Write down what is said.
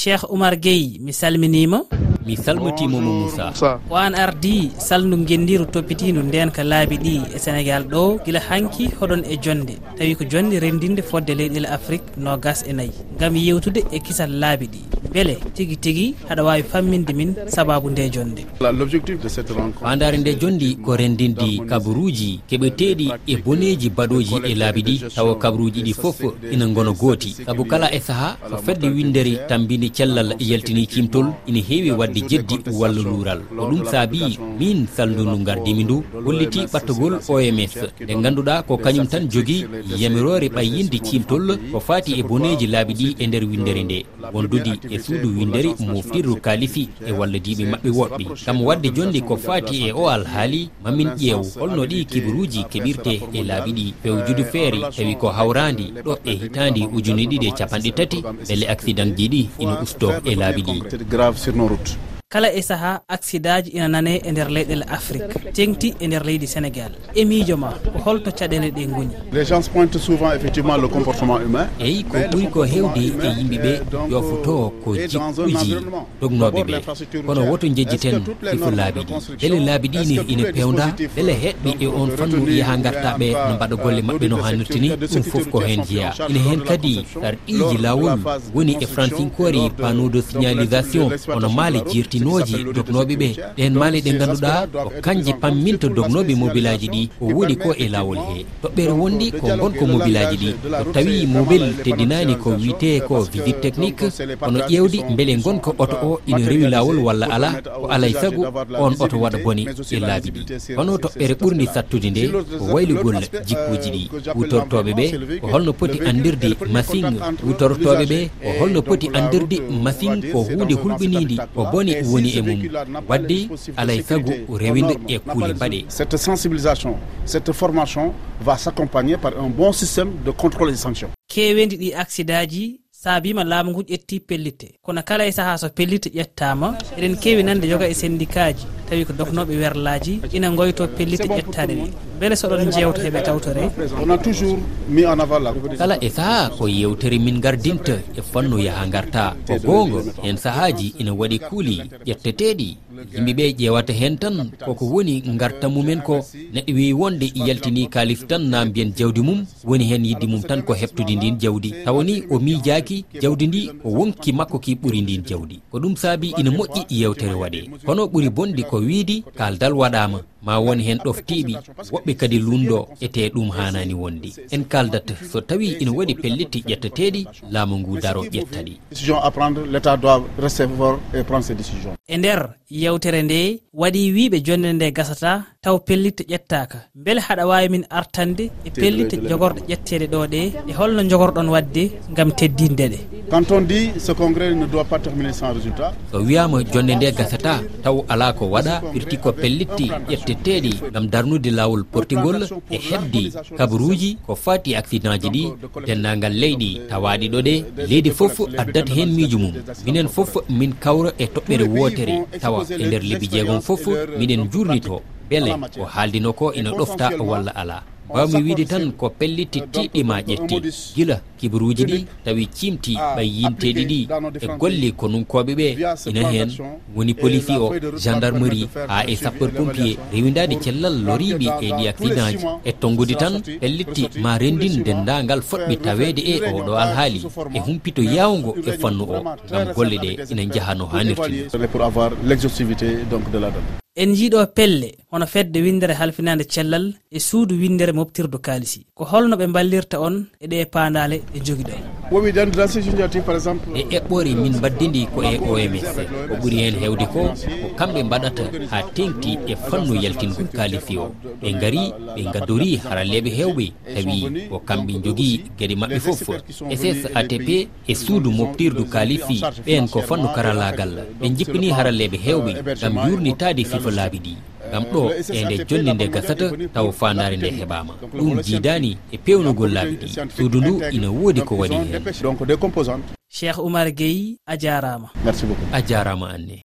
cheikh oumar gueye mi salminima mi salmitimomo moussa. Ko an ardi saldu guendiru toppitidu ndenka laabi ɗi e sénégal ɗo. Guila hanki hoɗon e jonde. Tawi ko jonde rendinde fodde leyɗele afrique nogas e nayyi gam yewtude e kisal laabi ɗi. beele tigui tigui haɗa wawi famminde min sababu nde jonde. Fandare nde jondi ko rendinde kabaruji keɓeteɗi e boneji baɗoji e laabi ɗi. Tawa kabaruji ɗi foof ina gona gooti. Saabu kala e saaha ko fedde windere tambini cellal yaltini cimtol ina heewi wadde jeddi walla luural ko ɗum saabi min saldundu gardimi ndu holliti ɓattogol oms nde ganduɗa ko kañum tan jogui yamirore ɓayyinde cimtol ko fati e boneji laabi ɗi e nder windere nde. Wondude e suudu windere moftirdu kalifi e walladiɓe maɓɓe woɗɓe gam wadde jondi ko fati e o alhaali mamin ƴeew holno ɗi kibaruji keɓirte e laabi ɗi. Pewjudu feere tawi ko hawrandi ɗo e hitandi ujune ɗiɗi e capanɗe tati beele accident ji ɗi ina usto e laabi ɗi. kala e saaha accident ji ina nane e nder leyɗele afrique. Tengti e nder leydi sénégal. E miijo ma ko holto caɗele ɗe goni les gens pointe souvent effectivement le comportement humain. Eyyi ko ɓuuri ko hewde e yimɓeɓe yo foto ko jikkuji ɗognoɓe ɓe kono woto jejjiten ifo laabi ɗi? ɗele laabi ɗi ni ina pewda? ɗele heɗɗi e on fannu yaha gartaɓe no mbaɗa golle mabɓe no hannirta ni ɗum foof ko hen jeeya ina hen kadi arɗiji lawol woni e francinkori panneau de signalisation ono maali jirtin dognoji dognoɓe ɓe. Ɗen mali ɗe ganduɗa ko kanje pamminta dognoɓe mobilaji ɗi ko woni ko e lawol he. Toɓɓere wondi ko gonko mobilaji ɗi so tawi mobile teddinani ko wiite ko visite technique kono ƴewdi beele gonka oto o ina rewi lawol walla ala ko alay saago on oto waɗa boni e laabi ɗi. Hono toɓɓere ɓurdi sattude nde ko waylugol jikkuji ɗi. Wutortoɓe ɓe ko holno poti andirde machine. Wutortoɓe ɓe ko holno poti andirde machine ko hunde hulɓinidi ko boni woni e mum. wadde alay saago rewide e kuuli mbaɗe. Cette sensibilisation cette formation va s'accompagner par un bon système de contrôle et sanction. Kewendi ɗi accident ji saabima laamu ngu ƴetti pellitte kono kala e saaha so pellitte ƴettama eɗen kewi nande yoga e syndicat ji tawi ko doknoɓe werlaji ina goyto pellitte ƴettaɗe ɗi beele soɗon jewta heeɓe tawtore. Kala e saaha ko yewtere min gardinta e fannu yaaha garta ko gonga hen saahaji ina waɗi kuuli ƴetteteɗi yimɓeɓe ƴewata hen tan koko woni garta mumen ko neɗɗo wewi wonde yaltini kalif tan na mbiyen jawdi mum woni hen yidde mum tan ko heptude ndin jawdi. Tawani o miijaki jawdi ndi o wonki makko ki ɓuuri ndin jawdi. Ko ɗum saabi ina moƴƴi yewtere waɗe. Hono ɓuuri bonde ko wiidi kaaldal waɗama ma won hen ɗoftiɓi woɓɓe kadi lundo ete ɗum hanani wondi. En kaldata so tawi ina waɗi pellitti ƴettateɗi laamu ngu daro ƴettaɗi e nder yewtere nde waɗi wiɓe jonde nde gasata taw pellitte ƴettaka beele haɗa wawi min artande e pellitte jogorɗe ƴettede ɗo ɗe e holno jogorɗon wadde gam teddinde ɗe. quand on dit ce congrès ne doit pas terminer sans résultat so wiyama jonde nde gasata taw ala ko waɗa firti ko pellitti ƴetteteɗi gam darnude lawol portigol e heddi kabaruji ko fati accident ji ɗi dennagal leyɗi tawaɗi ɗo ɗe leydi foof addata hen miijo mum. Minen foof min kawra e toɓɓere wotere tawa e nder lebbi jeegom foof miɗen jurnito beele ko haaldino ko ina ɗofta walla ala. wawmi wiide tan ko pellitittiɗɗi ma ƴetti. Gila kibaruji ɗi tawi cimti ɓay yinteɗi ɗi e golle konunkoɓe ɓe ina hen woni polici o gendarmerie ha e sapper pompier rewidade cellal loriɓe e ɗi accident ji e tongude tan pellitti ma rendin dendagal foɗɓe tawede e oɗo alhaali e humpito yawgo e fannu o. gam golle ɗe ina jaaha no hannirtini en jiiɗo pelle hono fedde windere halfinande cellal e suudu windere moftirdu kaalisi. Ko holno ɓe ballirta on e ɗe pandale ɗe jogui ɗon e eɓɓore e, e min mbaddidi ko e oms ko ɓuuri hen hewde ko ko kamɓe mbaɗata ha tengti e fannu yaltingol kaalisi o. Ɓe gaari ɓe gaddori haralleɓe hewɓe tawi ko kamɓe jogui gueɗe mabɓe foof ss atp e suudu moftirdu kaalisi ɓen ko fannu karallagal ɓe jippini haralleɓe hewɓe gam yurnitade fifa laabi ɗi. gam ɗo e nde jonni nde gasata taw fandare nde heɓama ɗum jiidani e pewnugol laabi ɗi suudu ndu ina woodi ko waɗi hen cheikh oumar gueyi a jarama merci beaucoup a jarama anne